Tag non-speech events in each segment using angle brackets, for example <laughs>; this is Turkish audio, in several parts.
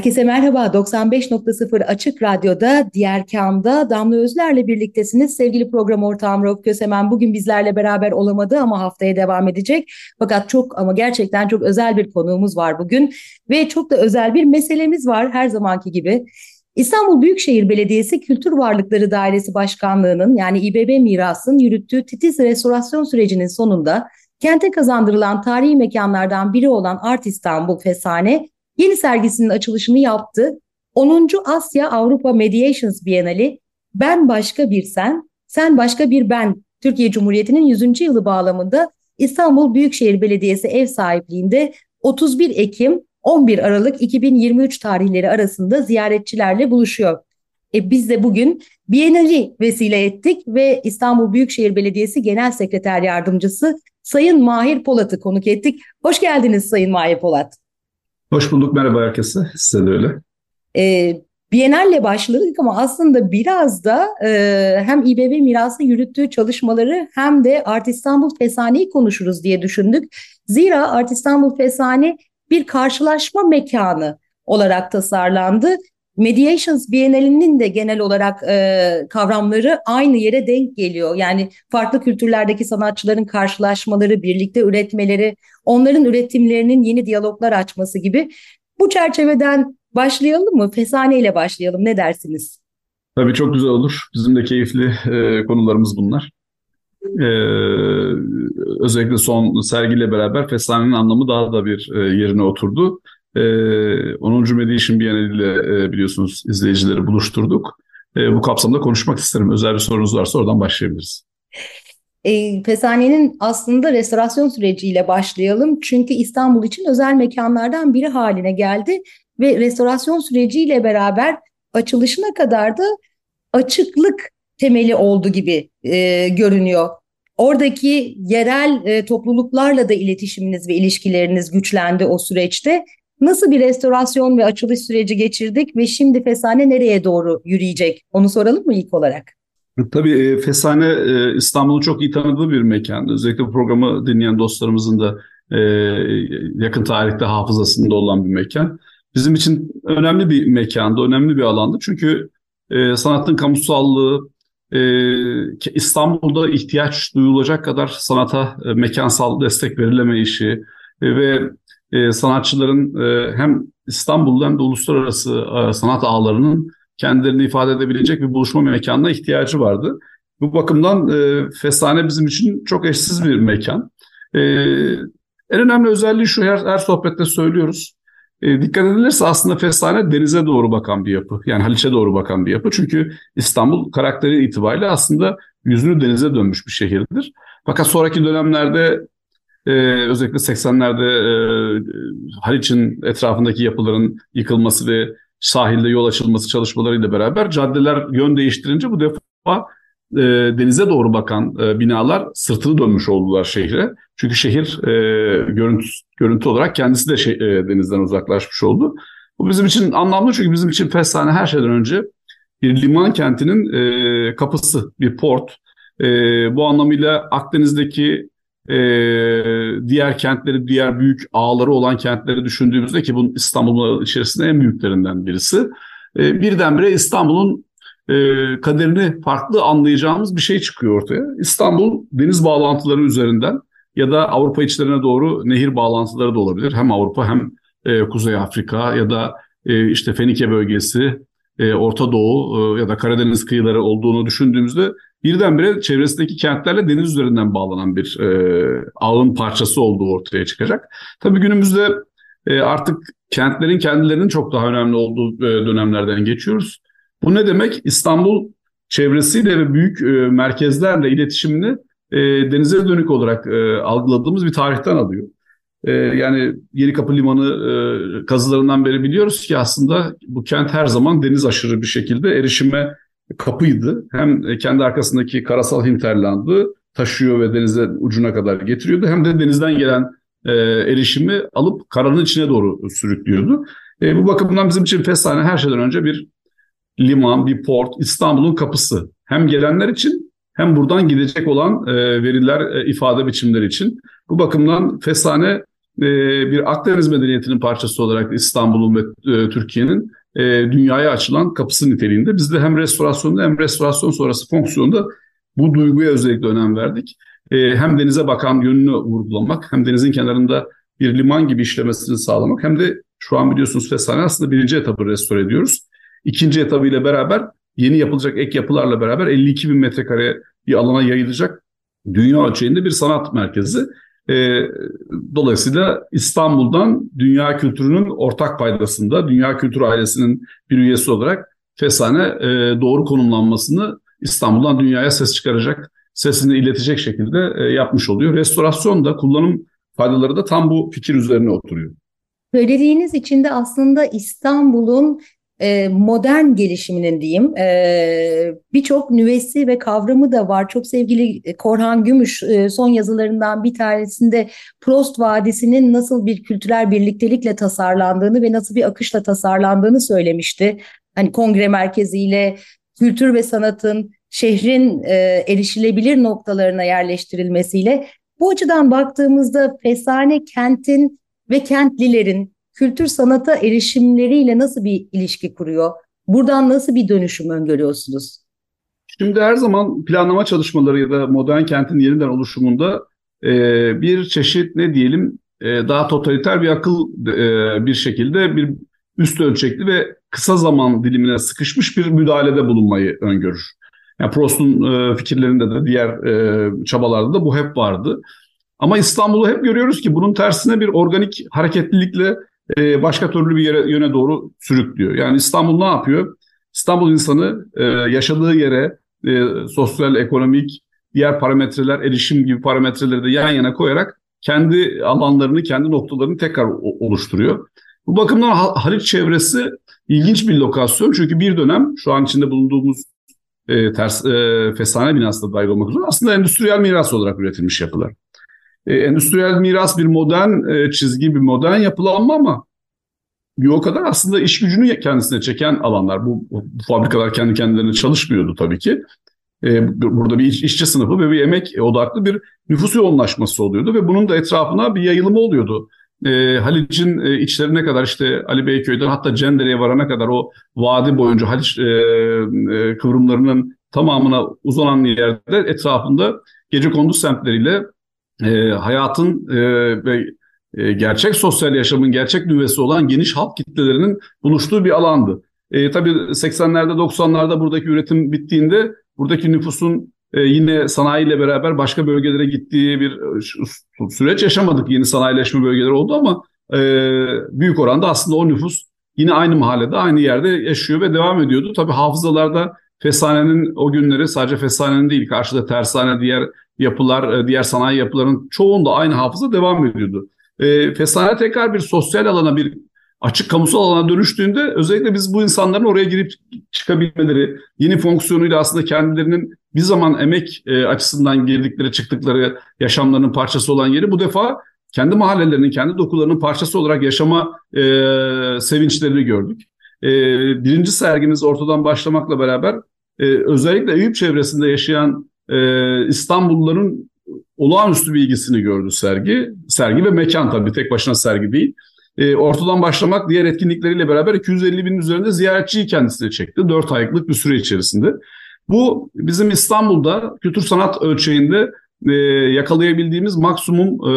Herkese merhaba. 95.0 Açık Radyo'da Diğer Kam'da Damla Özler'le birliktesiniz. Sevgili program ortağım Rauf Kösemen bugün bizlerle beraber olamadı ama haftaya devam edecek. Fakat çok ama gerçekten çok özel bir konuğumuz var bugün ve çok da özel bir meselemiz var her zamanki gibi. İstanbul Büyükşehir Belediyesi Kültür Varlıkları Dairesi Başkanlığı'nın yani İBB Miras'ın yürüttüğü titiz restorasyon sürecinin sonunda kente kazandırılan tarihi mekanlardan biri olan Art İstanbul Fesane yeni sergisinin açılışını yaptı. 10. Asya Avrupa Mediations Bienali Ben Başka Bir Sen, Sen Başka Bir Ben Türkiye Cumhuriyeti'nin 100. yılı bağlamında İstanbul Büyükşehir Belediyesi ev sahipliğinde 31 Ekim 11 Aralık 2023 tarihleri arasında ziyaretçilerle buluşuyor. E biz de bugün Bienali vesile ettik ve İstanbul Büyükşehir Belediyesi Genel Sekreter Yardımcısı Sayın Mahir Polat'ı konuk ettik. Hoş geldiniz Sayın Mahir Polat. Hoş bulduk, merhaba herkese. Size de öyle. E, Bienal'le başladık ama aslında biraz da e, hem İBB mirası yürüttüğü çalışmaları hem de Art İstanbul Fesane'yi konuşuruz diye düşündük. Zira Art İstanbul Fesane bir karşılaşma mekanı olarak tasarlandı. Mediations Bienalinin de genel olarak e, kavramları aynı yere denk geliyor. Yani farklı kültürlerdeki sanatçıların karşılaşmaları, birlikte üretmeleri, onların üretimlerinin yeni diyaloglar açması gibi. Bu çerçeveden başlayalım mı? Fesane ile başlayalım. Ne dersiniz? Tabii çok güzel olur. Bizim de keyifli e, konularımız bunlar. Ee, özellikle son sergiyle beraber Fesane'nin anlamı daha da bir e, yerine oturdu. E, ee, 10. Mediation Bienali ile e, biliyorsunuz izleyicileri buluşturduk. E, bu kapsamda konuşmak isterim. Özel bir sorunuz varsa oradan başlayabiliriz. E, Fesane'nin aslında restorasyon süreciyle başlayalım. Çünkü İstanbul için özel mekanlardan biri haline geldi ve restorasyon süreciyle beraber açılışına kadar da açıklık temeli oldu gibi e, görünüyor. Oradaki yerel e, topluluklarla da iletişiminiz ve ilişkileriniz güçlendi o süreçte. Nasıl bir restorasyon ve açılış süreci geçirdik ve şimdi Fesane nereye doğru yürüyecek? Onu soralım mı ilk olarak? Tabii e, Fesane e, İstanbul'un çok iyi tanıdığı bir mekan. Özellikle bu programı dinleyen dostlarımızın da e, yakın tarihte hafızasında olan bir mekan. Bizim için önemli bir mekandı, önemli bir alandı. Çünkü sanatın kamusallığı, İstanbul'da ihtiyaç duyulacak kadar sanata mekansal destek verileme işi ve e, sanatçıların e, hem İstanbul'da hem de uluslararası e, sanat ağlarının kendilerini ifade edebilecek bir buluşma mekanına ihtiyacı vardı. Bu bakımdan e, Fesane bizim için çok eşsiz bir mekan. E, en önemli özelliği şu, her, her sohbette söylüyoruz. E, dikkat edilirse aslında Fesane denize doğru bakan bir yapı. Yani Haliç'e doğru bakan bir yapı. Çünkü İstanbul karakteri itibariyle aslında yüzünü denize dönmüş bir şehirdir. Fakat sonraki dönemlerde ee, özellikle 80'lerde e, Haliç'in etrafındaki yapıların yıkılması ve sahilde yol açılması çalışmalarıyla beraber caddeler yön değiştirince bu defa e, denize doğru bakan e, binalar sırtını dönmüş oldular şehre. Çünkü şehir e, görüntü, görüntü olarak kendisi de şey, e, denizden uzaklaşmış oldu. Bu bizim için anlamlı çünkü bizim için Fesane her şeyden önce bir liman kentinin e, kapısı, bir port. E, bu anlamıyla Akdeniz'deki e, diğer kentleri, diğer büyük ağları olan kentleri düşündüğümüzde ki bunun İstanbul'un içerisinde en büyüklerinden birisi. E, birdenbire İstanbul'un e, kaderini farklı anlayacağımız bir şey çıkıyor ortaya. İstanbul deniz bağlantıları üzerinden ya da Avrupa içlerine doğru nehir bağlantıları da olabilir. Hem Avrupa hem e, Kuzey Afrika ya da e, işte Fenike bölgesi, e, Orta Doğu e, ya da Karadeniz kıyıları olduğunu düşündüğümüzde birdenbire çevresindeki kentlerle deniz üzerinden bağlanan bir e, ağın parçası olduğu ortaya çıkacak. Tabii günümüzde e, artık kentlerin kendilerinin çok daha önemli olduğu e, dönemlerden geçiyoruz. Bu ne demek? İstanbul çevresiyle ve büyük e, merkezlerle iletişimini e, denize dönük olarak e, algıladığımız bir tarihten alıyor. E, yani Yeni Kapı Limanı kazılarından beri biliyoruz ki aslında bu kent her zaman deniz aşırı bir şekilde erişime kapıydı. Hem kendi arkasındaki karasal hinterlandı taşıyor ve denize ucuna kadar getiriyordu. Hem de denizden gelen e, erişimi alıp karanın içine doğru sürüklüyordu. E, bu bakımdan bizim için Fesane her şeyden önce bir liman, bir port, İstanbul'un kapısı. Hem gelenler için hem buradan gidecek olan e, veriler, ifade biçimleri için. Bu bakımdan Fesane e, bir Akdeniz medeniyetinin parçası olarak İstanbul'un ve e, Türkiye'nin e, dünyaya açılan kapısı niteliğinde. Biz de hem restorasyonda hem restorasyon sonrası fonksiyonda bu duyguya özellikle önem verdik. E, hem denize bakan yönünü vurgulamak hem denizin kenarında bir liman gibi işlemesini sağlamak hem de şu an biliyorsunuz Fesane aslında birinci etabı restore ediyoruz. İkinci etabıyla beraber yeni yapılacak ek yapılarla beraber 52 bin metrekare bir alana yayılacak dünya ölçeğinde bir sanat merkezi. E, dolayısıyla İstanbul'dan dünya kültürünün ortak paydasında, dünya kültür ailesinin bir üyesi olarak Fesane e, doğru konumlanmasını İstanbul'dan dünyaya ses çıkaracak, sesini iletecek şekilde e, yapmış oluyor. Restorasyon da kullanım faydaları da tam bu fikir üzerine oturuyor. Söylediğiniz içinde aslında İstanbul'un e, modern gelişiminin diyeyim e, birçok nüvesi ve kavramı da var. Çok sevgili Korhan Gümüş e, son yazılarından bir tanesinde Prost Vadisi'nin nasıl bir kültürel birliktelikle tasarlandığını ve nasıl bir akışla tasarlandığını söylemişti. Hani kongre merkeziyle kültür ve sanatın şehrin erişilebilir noktalarına yerleştirilmesiyle bu açıdan baktığımızda Fesane kentin ve kentlilerin kültür sanata erişimleriyle nasıl bir ilişki kuruyor? Buradan nasıl bir dönüşüm öngörüyorsunuz? Şimdi her zaman planlama çalışmaları ya da modern kentin yeniden oluşumunda e, bir çeşit ne diyelim e, daha totaliter bir akıl e, bir şekilde bir üst ölçekli ve kısa zaman dilimine sıkışmış bir müdahalede bulunmayı öngörür. Yani Prost'un e, fikirlerinde de diğer e, çabalarda da bu hep vardı. Ama İstanbul'u hep görüyoruz ki bunun tersine bir organik hareketlilikle e, başka türlü bir yere yöne doğru sürüklüyor. Yani İstanbul ne yapıyor? İstanbul insanı e, yaşadığı yere e, sosyal, ekonomik, diğer parametreler, erişim gibi parametreleri de yan yana koyarak kendi alanlarını, kendi noktalarını tekrar oluşturuyor. Bu bakımdan Haliç çevresi ilginç bir lokasyon. Çünkü bir dönem şu an içinde bulunduğumuz e, ters e, fesane binası da dahil olmak üzere aslında endüstriyel miras olarak üretilmiş yapılar. E, endüstriyel miras bir modern e, çizgi, bir modern yapılanma ama bir o kadar aslında iş gücünü kendisine çeken alanlar. Bu, bu fabrikalar kendi kendilerine çalışmıyordu tabii ki. E, burada bir iş, işçi sınıfı ve bir emek odaklı bir nüfus yoğunlaşması oluyordu ve bunun da etrafına bir yayılımı oluyordu. E, Haliç'in e, içlerine kadar işte Ali Beyköy'den hatta Cendere'ye varana kadar o vadi boyunca Haliç e, e, kıvrımlarının tamamına uzanan yerde etrafında gece konduz semtleriyle e, hayatın e, e, gerçek sosyal yaşamın gerçek nüvesi olan geniş halk kitlelerinin buluştuğu bir alandı. E, tabii 80'lerde 90'larda buradaki üretim bittiğinde buradaki nüfusun e, yine sanayiyle beraber başka bölgelere gittiği bir e, süreç yaşamadık. Yeni sanayileşme bölgeleri oldu ama e, büyük oranda aslında o nüfus yine aynı mahallede, aynı yerde yaşıyor ve devam ediyordu. Tabii hafızalarda Fesane'nin o günleri sadece Fesane'nin değil, karşıda Tersane, diğer yapılar, e, diğer sanayi yapılarının çoğunda aynı hafıza devam ediyordu. E, Fesane tekrar bir sosyal alana, bir açık kamusal alana dönüştüğünde özellikle biz bu insanların oraya girip çıkabilmeleri, yeni fonksiyonuyla aslında kendilerinin bir zaman emek e, açısından girdikleri, çıktıkları yaşamlarının parçası olan yeri bu defa kendi mahallelerinin, kendi dokularının parçası olarak yaşama e, sevinçlerini gördük. E, birinci sergimiz ortadan başlamakla beraber e, özellikle Eyüp çevresinde yaşayan e, İstanbulluların olağanüstü bir ilgisini gördü sergi. Sergi ve mekan tabii tek başına sergi değil. E, ortadan başlamak diğer etkinlikleriyle beraber 250 bin üzerinde ziyaretçiyi kendisine çekti. 4 aylık bir süre içerisinde. Bu bizim İstanbul'da kültür sanat ölçeğinde e, yakalayabildiğimiz maksimum e,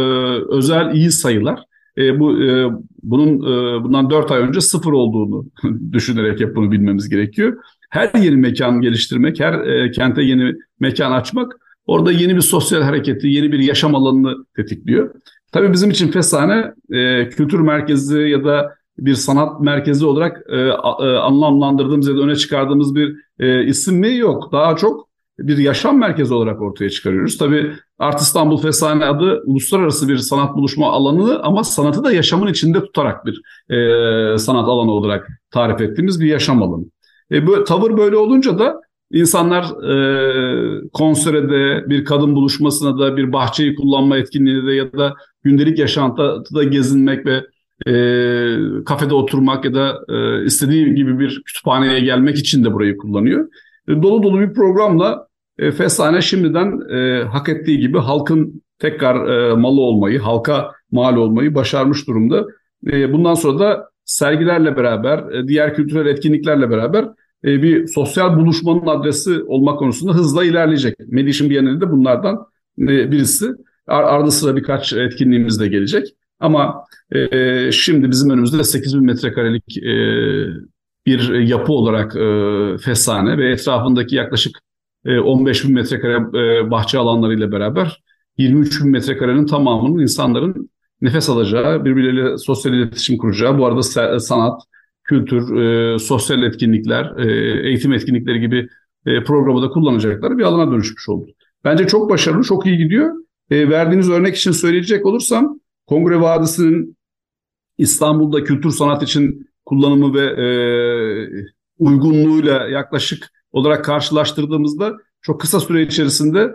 özel iyi sayılar. E, bu e, bunun e, bundan 4 ay önce sıfır olduğunu <laughs> düşünerek hep bunu bilmemiz gerekiyor. Her yeni mekan geliştirmek, her e, kente yeni mekan açmak orada yeni bir sosyal hareketi, yeni bir yaşam alanını tetikliyor. Tabii bizim için Fesane e, kültür merkezi ya da bir sanat merkezi olarak e, e, anlamlandırdığımız ya da öne çıkardığımız bir e, isim mi yok. Daha çok bir yaşam merkezi olarak ortaya çıkarıyoruz. Tabii Art İstanbul Fesane adı uluslararası bir sanat buluşma alanı ama sanatı da yaşamın içinde tutarak bir e, sanat alanı olarak tarif ettiğimiz bir yaşam alanı. E, bu tavır böyle olunca da insanlar e, konserede, bir kadın buluşmasına da, bir bahçeyi kullanma etkinliğinde de ya da gündelik yaşantıda gezinmek ve e, kafede oturmak ya da e, istediği gibi bir kütüphaneye gelmek için de burayı kullanıyor. E, dolu dolu bir programla e, Fesane şimdiden e, hak ettiği gibi halkın tekrar e, malı olmayı, halka mal olmayı başarmış durumda. E, bundan sonra da sergilerle beraber, e, diğer kültürel etkinliklerle beraber e, bir sosyal buluşmanın adresi olmak konusunda hızla ilerleyecek. Medişin Bienali de bunlardan e, birisi. Ar ardı sıra birkaç etkinliğimiz de gelecek. Ama e, şimdi bizim önümüzde 8 bin metrekarelik e, bir yapı olarak e, Fesane ve etrafındaki yaklaşık e, 15 bin metrekare e, bahçe alanlarıyla beraber 23 bin metrekarenin tamamının insanların nefes alacağı, birbirleriyle sosyal iletişim kuracağı, bu arada sanat, kültür, e, sosyal etkinlikler, e, eğitim etkinlikleri gibi e, programı da kullanacakları bir alana dönüşmüş oldu. Bence çok başarılı, çok iyi gidiyor. E, verdiğiniz örnek için söyleyecek olursam Kongre Vadisi'nin İstanbul'da kültür sanat için kullanımı ve e, uygunluğuyla yaklaşık olarak karşılaştırdığımızda çok kısa süre içerisinde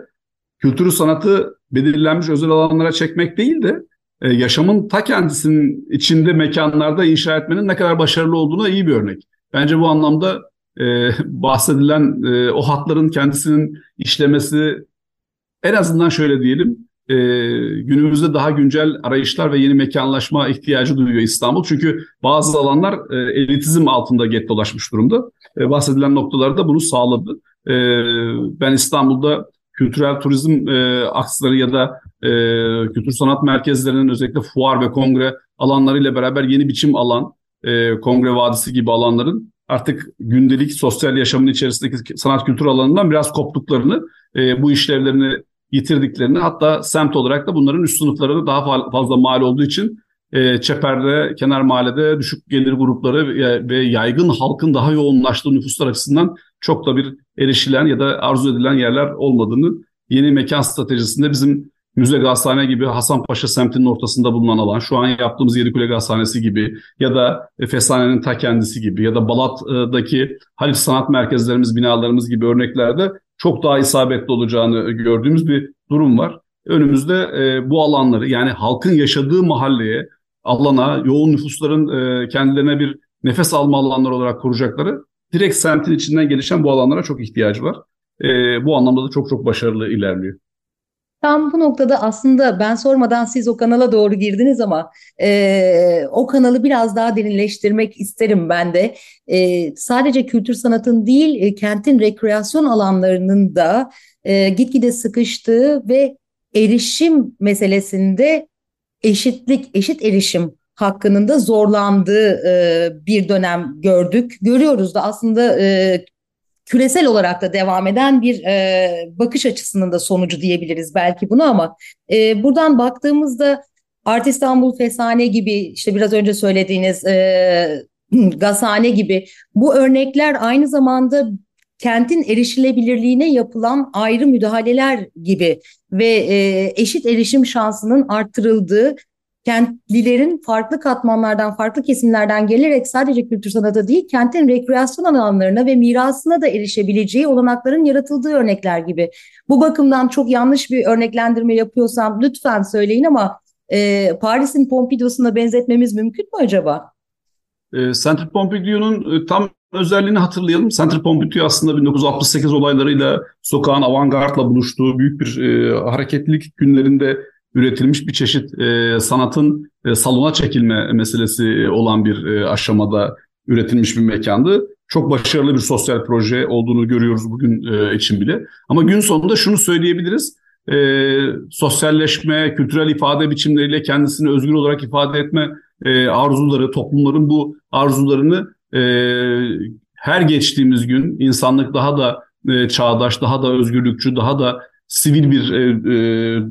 kültürü sanatı belirlenmiş özel alanlara çekmek değil de e, yaşamın ta kendisinin içinde mekanlarda inşa etmenin ne kadar başarılı olduğuna iyi bir örnek. Bence bu anlamda e, <laughs> bahsedilen e, o hatların kendisinin işlemesi en azından şöyle diyelim günümüzde daha güncel arayışlar ve yeni mekanlaşma ihtiyacı duyuyor İstanbul. Çünkü bazı alanlar elitizm altında gettolaşmış durumda. E, bahsedilen noktalarda bunu sağladı. Ben İstanbul'da kültürel turizm aksları ya da e, kültür sanat merkezlerinin özellikle fuar ve kongre alanlarıyla beraber yeni biçim alan, e, kongre vadisi gibi alanların artık gündelik sosyal yaşamın içerisindeki sanat kültür alanından biraz koptuklarını, e, bu işlevlerini yitirdiklerini hatta semt olarak da bunların üst sınıfları daha fazla mal olduğu için e, çeperde, kenar mahallede düşük gelir grupları ve, ve yaygın halkın daha yoğunlaştığı nüfuslar açısından çok da bir erişilen ya da arzu edilen yerler olmadığını yeni mekan stratejisinde bizim Müze Gazhane gibi Hasanpaşa semtinin ortasında bulunan alan, şu an yaptığımız Yerikule Gazhanesi gibi ya da Fesane'nin ta kendisi gibi ya da Balat'daki Halit Sanat Merkezlerimiz, binalarımız gibi örneklerde çok daha isabetli olacağını gördüğümüz bir durum var. Önümüzde e, bu alanları yani halkın yaşadığı mahalleye, alana, yoğun nüfusların e, kendilerine bir nefes alma alanları olarak kuracakları direkt semtin içinden gelişen bu alanlara çok ihtiyacı var. E, bu anlamda da çok çok başarılı ilerliyor. Tam bu noktada aslında ben sormadan siz o kanala doğru girdiniz ama e, o kanalı biraz daha derinleştirmek isterim ben de. E, sadece kültür sanatın değil, e, kentin rekreasyon alanlarının da e, gitgide sıkıştığı ve erişim meselesinde eşitlik, eşit erişim hakkının da zorlandığı e, bir dönem gördük. Görüyoruz da aslında e, küresel olarak da devam eden bir e, bakış açısının da sonucu diyebiliriz belki bunu ama e, buradan baktığımızda Art İstanbul Fesane gibi işte biraz önce söylediğiniz e, <clears throat> Gazhane gibi bu örnekler aynı zamanda kentin erişilebilirliğine yapılan ayrı müdahaleler gibi ve e, eşit erişim şansının arttırıldığı kentlilerin farklı katmanlardan, farklı kesimlerden gelerek sadece kültür sanatı değil, kentin rekreasyon alanlarına ve mirasına da erişebileceği olanakların yaratıldığı örnekler gibi. Bu bakımdan çok yanlış bir örneklendirme yapıyorsam lütfen söyleyin ama e, Paris'in Pompidou'suna benzetmemiz mümkün mü acaba? E, Centre Pompidou'nun e, tam özelliğini hatırlayalım. Centre Pompidou aslında 1968 olaylarıyla sokağın avantgardla buluştuğu büyük bir e, hareketlilik günlerinde üretilmiş bir çeşit e, sanatın e, salona çekilme meselesi olan bir e, aşamada üretilmiş bir mekandı. Çok başarılı bir sosyal proje olduğunu görüyoruz bugün e, için bile. Ama gün sonunda şunu söyleyebiliriz. E, sosyalleşme, kültürel ifade biçimleriyle kendisini özgür olarak ifade etme e, arzuları, toplumların bu arzularını e, her geçtiğimiz gün insanlık daha da e, çağdaş, daha da özgürlükçü, daha da sivil bir e, e,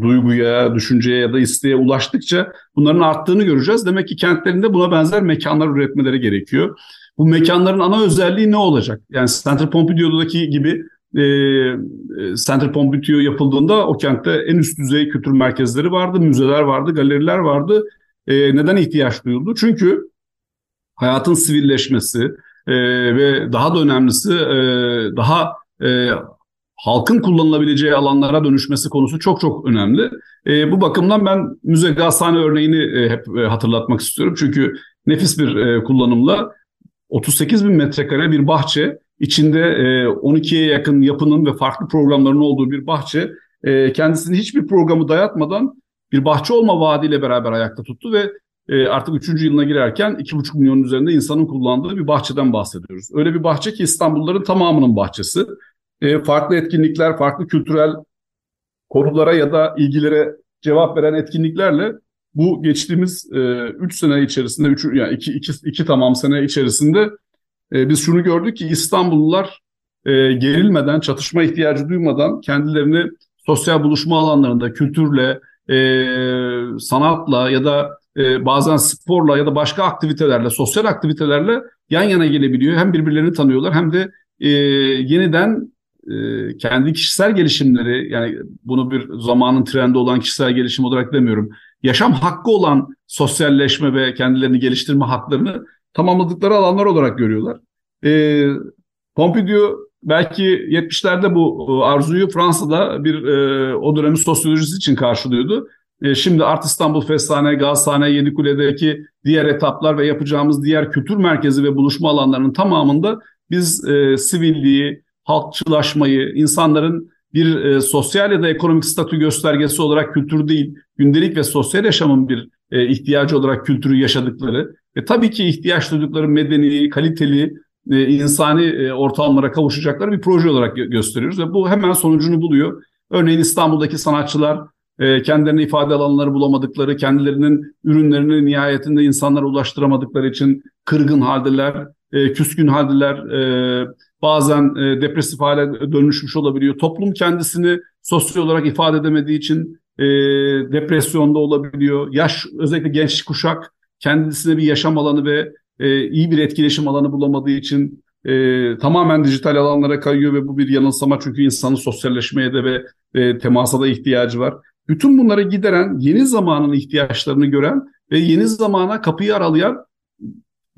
duyguya, düşünceye ya da isteğe ulaştıkça bunların arttığını göreceğiz. Demek ki kentlerinde buna benzer mekanlar üretmeleri gerekiyor. Bu mekanların ana özelliği ne olacak? Yani Centre Pompidou'daki gibi e, Centre Pompidou yapıldığında o kentte en üst düzey kültür merkezleri vardı, müzeler vardı, galeriler vardı. E, neden ihtiyaç duyuldu? Çünkü hayatın sivilleşmesi e, ve daha da önemlisi e, daha e, halkın kullanılabileceği alanlara dönüşmesi konusu çok çok önemli. E, bu bakımdan ben müze gazhane örneğini e, hep e, hatırlatmak istiyorum. Çünkü nefis bir e, kullanımla 38 bin metrekare bir bahçe, içinde e, 12'ye yakın yapının ve farklı programların olduğu bir bahçe, e, kendisini hiçbir programı dayatmadan bir bahçe olma vaadiyle beraber ayakta tuttu ve e, artık 3. yılına girerken 2,5 milyonun üzerinde insanın kullandığı bir bahçeden bahsediyoruz. Öyle bir bahçe ki İstanbulluların tamamının bahçesi. E, farklı etkinlikler, farklı kültürel konulara ya da ilgilere cevap veren etkinliklerle bu geçtiğimiz 3 e, sene içerisinde, üç, yani 2 iki, iki, iki tamam sene içerisinde e, biz şunu gördük ki İstanbullular e, gerilmeden, çatışma ihtiyacı duymadan kendilerini sosyal buluşma alanlarında kültürle, e, sanatla ya da e, bazen sporla ya da başka aktivitelerle, sosyal aktivitelerle yan yana gelebiliyor. Hem birbirlerini tanıyorlar hem de e, yeniden e, kendi kişisel gelişimleri yani bunu bir zamanın trendi olan kişisel gelişim olarak demiyorum. Yaşam hakkı olan sosyalleşme ve kendilerini geliştirme haklarını tamamladıkları alanlar olarak görüyorlar. E, Pompidou belki 70'lerde bu arzuyu Fransa'da bir e, o dönemin sosyolojisi için karşılıyordu. E, şimdi Art İstanbul Festhane, Gazhane, Yedikule'deki diğer etaplar ve yapacağımız diğer kültür merkezi ve buluşma alanlarının tamamında biz e, sivilliği, halkçılaşmayı, insanların bir e, sosyal ya da ekonomik statü göstergesi olarak kültür değil, gündelik ve sosyal yaşamın bir e, ihtiyacı olarak kültürü yaşadıkları ve tabii ki ihtiyaç duydukları medeni, kaliteli, e, insani e, ortamlara kavuşacakları bir proje olarak gö- gösteriyoruz ve bu hemen sonucunu buluyor. Örneğin İstanbul'daki sanatçılar e, kendilerini ifade alanları bulamadıkları, kendilerinin ürünlerini nihayetinde insanlara ulaştıramadıkları için kırgın haldeler, e, küskün haldeler, e, bazen e, depresif hale dönüşmüş olabiliyor. Toplum kendisini sosyal olarak ifade edemediği için e, depresyonda olabiliyor. Yaş, özellikle genç kuşak kendisine bir yaşam alanı ve e, iyi bir etkileşim alanı bulamadığı için e, tamamen dijital alanlara kayıyor ve bu bir yanılsama çünkü insanın sosyalleşmeye de ve e, temasa da ihtiyacı var. Bütün bunları gideren, yeni zamanın ihtiyaçlarını gören ve yeni zamana kapıyı aralayan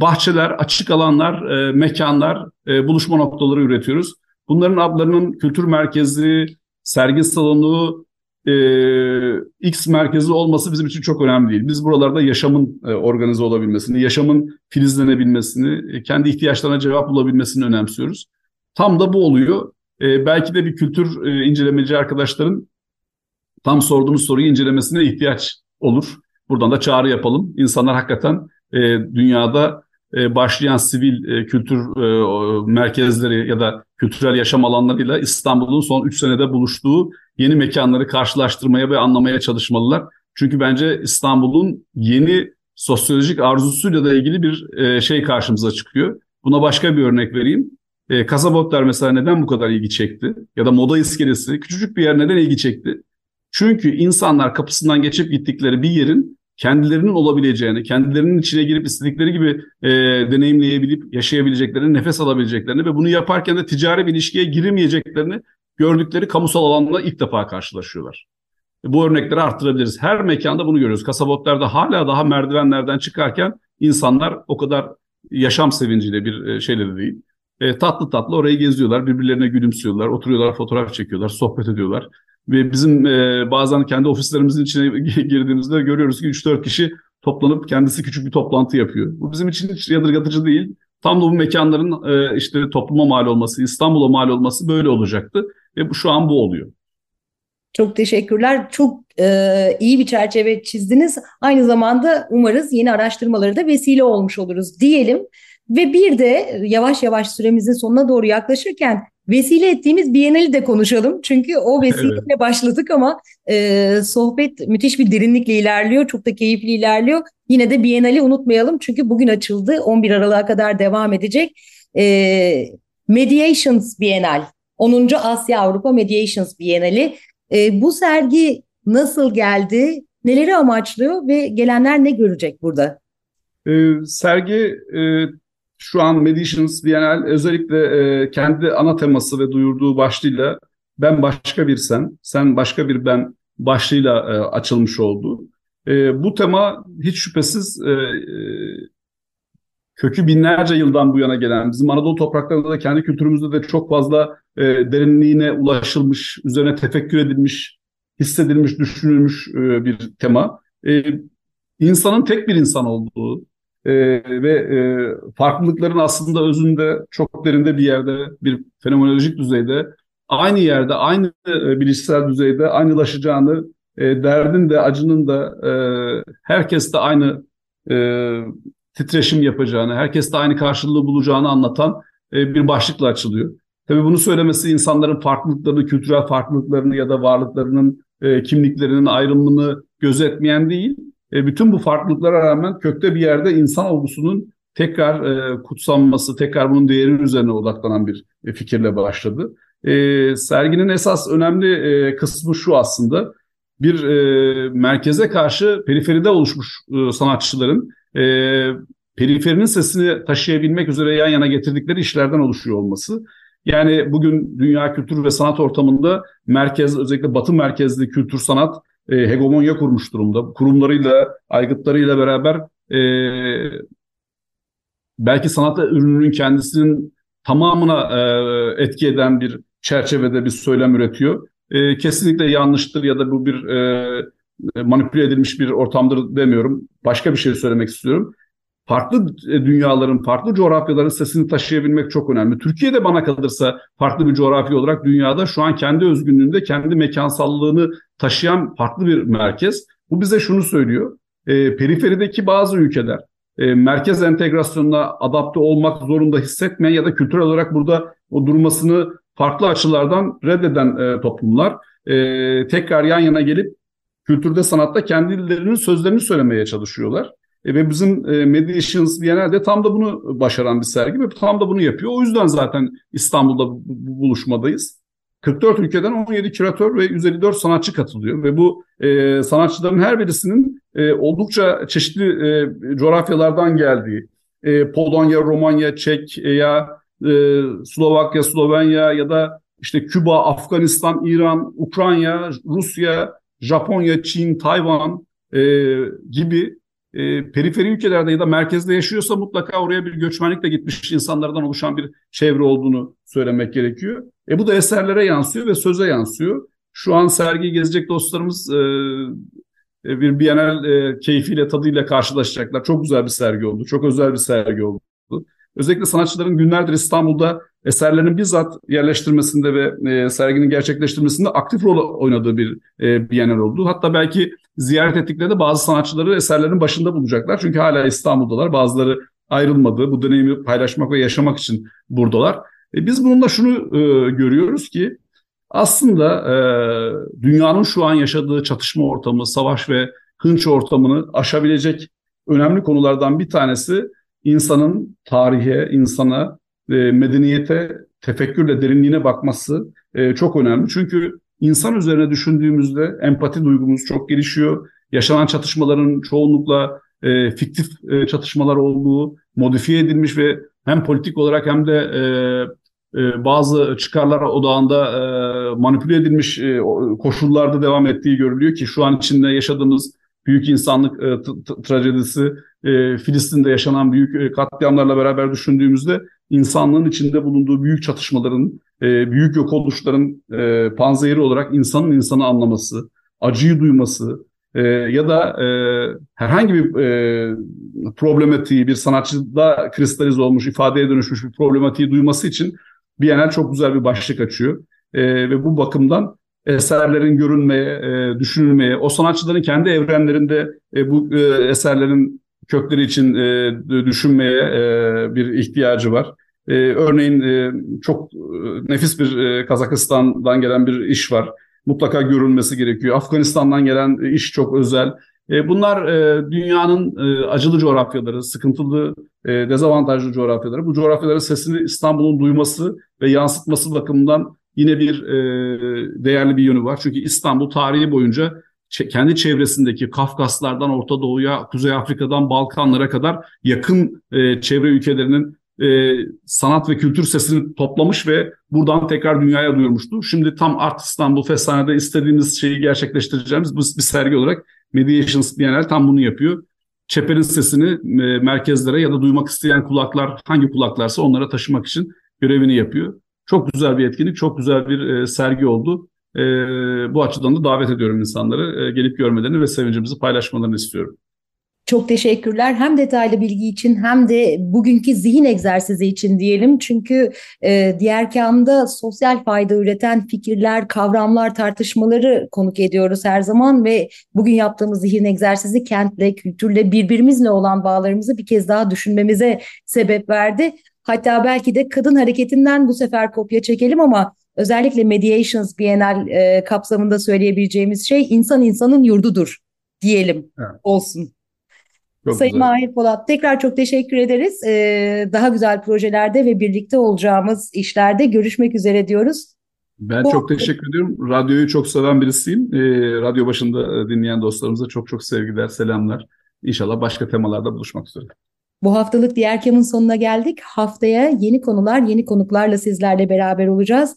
bahçeler, açık alanlar, e, mekanlar, e, buluşma noktaları üretiyoruz. Bunların adlarının kültür merkezi, sergi salonu, e, X merkezi olması bizim için çok önemli değil. Biz buralarda yaşamın e, organize olabilmesini, yaşamın filizlenebilmesini, e, kendi ihtiyaçlarına cevap bulabilmesini önemsiyoruz. Tam da bu oluyor. E, belki de bir kültür e, incelemeci arkadaşların tam sorduğumuz soruyu incelemesine ihtiyaç olur. Buradan da çağrı yapalım. İnsanlar hakikaten e, dünyada e, başlayan sivil e, kültür e, merkezleri ya da kültürel yaşam alanlarıyla İstanbul'un son 3 senede buluştuğu yeni mekanları karşılaştırmaya ve anlamaya çalışmalılar. Çünkü bence İstanbul'un yeni sosyolojik arzusuyla da ilgili bir şey karşımıza çıkıyor. Buna başka bir örnek vereyim. E, Kasabotlar mesela neden bu kadar ilgi çekti? Ya da Moda iskelesi küçücük bir yer neden ilgi çekti? Çünkü insanlar kapısından geçip gittikleri bir yerin kendilerinin olabileceğini, kendilerinin içine girip istedikleri gibi e, deneyimleyebilip yaşayabileceklerini, nefes alabileceklerini ve bunu yaparken de ticari bir ilişkiye giremeyeceklerini gördükleri kamusal alanla ilk defa karşılaşıyorlar. E, bu örnekleri arttırabiliriz. Her mekanda bunu görüyoruz. Kasabotlarda hala daha merdivenlerden çıkarken insanlar o kadar yaşam sevinciyle bir e, şeyle de değil. E, tatlı tatlı orayı geziyorlar, birbirlerine gülümsüyorlar, oturuyorlar, fotoğraf çekiyorlar, sohbet ediyorlar. Ve bizim e, bazen kendi ofislerimizin içine <laughs> girdiğimizde görüyoruz ki 3-4 kişi toplanıp kendisi küçük bir toplantı yapıyor. Bu bizim için hiç yadırgatıcı değil. Tam da bu mekanların e, işte topluma mal olması, İstanbul'a mal olması böyle olacaktı. Ve bu şu an bu oluyor. Çok teşekkürler. Çok e, iyi bir çerçeve çizdiniz. Aynı zamanda umarız yeni araştırmaları da vesile olmuş oluruz diyelim. Ve bir de yavaş yavaş süremizin sonuna doğru yaklaşırken vesile ettiğimiz Biennale'i de konuşalım. Çünkü o vesileyle evet. başladık ama e, sohbet müthiş bir derinlikle ilerliyor. Çok da keyifli ilerliyor. Yine de Biennale'i unutmayalım. Çünkü bugün açıldı. 11 Aralık'a kadar devam edecek. E, Mediations Biennale. 10. Asya Avrupa Mediations Biennale. E, bu sergi nasıl geldi? Neleri amaçlıyor ve gelenler ne görecek burada? E, sergi e, şu an Medicians Bienal özellikle e, kendi ana teması ve duyurduğu başlığıyla ben başka bir sen, sen başka bir ben başlığıyla e, açılmış oldu. E, bu tema hiç şüphesiz e, e, kökü binlerce yıldan bu yana gelen, bizim Anadolu topraklarında da kendi kültürümüzde de çok fazla e, derinliğine ulaşılmış, üzerine tefekkür edilmiş, hissedilmiş, düşünülmüş e, bir tema. E, insanın tek bir insan olduğu e, ve e, farklılıkların aslında özünde çok derinde bir yerde, bir fenomenolojik düzeyde, aynı yerde, aynı e, bilişsel düzeyde aynılaşacağını, e, derdin de acının da e, herkes de aynı e, titreşim yapacağını, herkes de aynı karşılığı bulacağını anlatan e, bir başlıkla açılıyor. Tabii bunu söylemesi insanların farklılıklarını, kültürel farklılıklarını ya da varlıklarının e, kimliklerinin ayrımını gözetmeyen değil, e, bütün bu farklılıklara rağmen kökte bir yerde insan olgusunun tekrar e, kutsanması, tekrar bunun değerinin üzerine odaklanan bir e, fikirle başladı. E, serginin esas önemli e, kısmı şu aslında, bir e, merkeze karşı periferide oluşmuş e, sanatçıların e, periferinin sesini taşıyabilmek üzere yan yana getirdikleri işlerden oluşuyor olması. Yani bugün dünya kültür ve sanat ortamında merkez özellikle batı merkezli kültür sanat e, hegemonya kurmuş durumda. Kurumlarıyla, aygıtlarıyla beraber e, belki sanat ürününün kendisinin tamamına e, etki eden bir çerçevede bir söylem üretiyor. E, kesinlikle yanlıştır ya da bu bir e, manipüle edilmiş bir ortamdır demiyorum. Başka bir şey söylemek istiyorum farklı e, dünyaların, farklı coğrafyaların sesini taşıyabilmek çok önemli. Türkiye'de bana kalırsa farklı bir coğrafya olarak dünyada şu an kendi özgünlüğünde, kendi mekansallığını taşıyan farklı bir merkez. Bu bize şunu söylüyor. E, periferideki bazı ülkeler e, merkez entegrasyonuna adapte olmak zorunda hissetmeyen ya da kültürel olarak burada o durmasını farklı açılardan reddeden e, toplumlar e, tekrar yan yana gelip kültürde, sanatta kendilerinin sözlerini söylemeye çalışıyorlar. E, ve bizim e, Mediations Biennale'de tam da bunu başaran bir sergi ve tam da bunu yapıyor. O yüzden zaten İstanbul'da bu, bu buluşmadayız. 44 ülkeden 17 küratör ve 154 sanatçı katılıyor. Ve bu e, sanatçıların her birisinin e, oldukça çeşitli e, coğrafyalardan geldiği, e, Polonya, Romanya, Çek ya e, Slovakya, Slovenya ya da işte Küba, Afganistan, İran, Ukrayna, Rusya, Japonya, Çin, Tayvan e, gibi e, periferi ülkelerde ya da merkezde yaşıyorsa mutlaka oraya bir göçmenlikle gitmiş insanlardan oluşan bir çevre olduğunu söylemek gerekiyor. E bu da eserlere yansıyor ve söze yansıyor. Şu an sergiyi gezecek dostlarımız e, e, bir Bienal e, keyfiyle, tadıyla karşılaşacaklar. Çok güzel bir sergi oldu, çok özel bir sergi oldu. Özellikle sanatçıların günlerdir İstanbul'da eserlerinin bizzat yerleştirmesinde ve e, serginin gerçekleştirmesinde aktif rol oynadığı bir e, Bienal oldu. Hatta belki ziyaret ettiklerinde bazı sanatçıları eserlerin başında bulacaklar. Çünkü hala İstanbul'dalar. Bazıları ayrılmadı. Bu deneyimi paylaşmak ve yaşamak için buradalar. E, biz bununla şunu e, görüyoruz ki aslında e, dünyanın şu an yaşadığı çatışma ortamı, savaş ve hınç ortamını aşabilecek önemli konulardan bir tanesi insanın tarihe, insana, e, medeniyete, tefekkürle derinliğine bakması e, çok önemli. Çünkü insan üzerine düşündüğümüzde empati duygumuz çok gelişiyor. Yaşanan çatışmaların çoğunlukla e, fiktif e, çatışmalar olduğu, modifiye edilmiş ve hem politik olarak hem de e, e, bazı çıkarlar odağında e, manipüle edilmiş e, koşullarda devam ettiği görülüyor ki şu an içinde yaşadığımız büyük insanlık e, trajedisi, e, Filistin'de yaşanan büyük e, katliamlarla beraber düşündüğümüzde insanlığın içinde bulunduğu büyük çatışmaların, e, büyük yok oluşların e, panzehiri olarak insanın insanı anlaması, acıyı duyması e, ya da e, herhangi bir e, problematiği, bir sanatçıda kristalize olmuş, ifadeye dönüşmüş bir problematiği duyması için Bienal çok güzel bir başlık açıyor. E, ve bu bakımdan eserlerin görünmeye, e, düşünülmeye, o sanatçıların kendi evrenlerinde e, bu e, eserlerin kökleri için e, düşünmeye e, bir ihtiyacı var. E, örneğin e, çok e, nefis bir e, Kazakistan'dan gelen bir iş var. Mutlaka görülmesi gerekiyor. Afganistan'dan gelen iş çok özel. E, bunlar e, dünyanın e, acılı coğrafyaları, sıkıntılı, e, dezavantajlı coğrafyaları. Bu coğrafyaların sesini İstanbul'un duyması ve yansıtması bakımından yine bir e, değerli bir yönü var. Çünkü İstanbul tarihi boyunca kendi çevresindeki Kafkaslardan Orta Doğu'ya, Kuzey Afrika'dan Balkanlara kadar yakın e, çevre ülkelerinin e, sanat ve kültür sesini toplamış ve buradan tekrar dünyaya duyurmuştu. Şimdi tam Art İstanbul Feshane'de istediğimiz şeyi gerçekleştireceğimiz bu bir sergi olarak Mediations Bienal tam bunu yapıyor. Çeper'in sesini e, merkezlere ya da duymak isteyen kulaklar hangi kulaklarsa onlara taşımak için görevini yapıyor. Çok güzel bir etkinlik, çok güzel bir e, sergi oldu. E, bu açıdan da davet ediyorum insanları. E, gelip görmelerini ve sevincimizi paylaşmalarını istiyorum. Çok teşekkürler hem detaylı bilgi için hem de bugünkü zihin egzersizi için diyelim. Çünkü e, diğer kamda sosyal fayda üreten fikirler, kavramlar, tartışmaları konuk ediyoruz her zaman ve bugün yaptığımız zihin egzersizi kentle, kültürle, birbirimizle olan bağlarımızı bir kez daha düşünmemize sebep verdi. Hatta belki de kadın hareketinden bu sefer kopya çekelim ama özellikle Mediations Bienal e, kapsamında söyleyebileceğimiz şey insan insanın yurdudur diyelim evet. olsun. Çok Sayın güzel. Mahir Polat tekrar çok teşekkür ederiz. Ee, daha güzel projelerde ve birlikte olacağımız işlerde görüşmek üzere diyoruz. Ben Bu... çok teşekkür ediyorum. Radyoyu çok seven birisiyim. Ee, radyo başında e, dinleyen dostlarımıza çok çok sevgiler, selamlar. İnşallah başka temalarda buluşmak üzere. Bu haftalık Diğer Kam'ın sonuna geldik. Haftaya yeni konular, yeni konuklarla sizlerle beraber olacağız.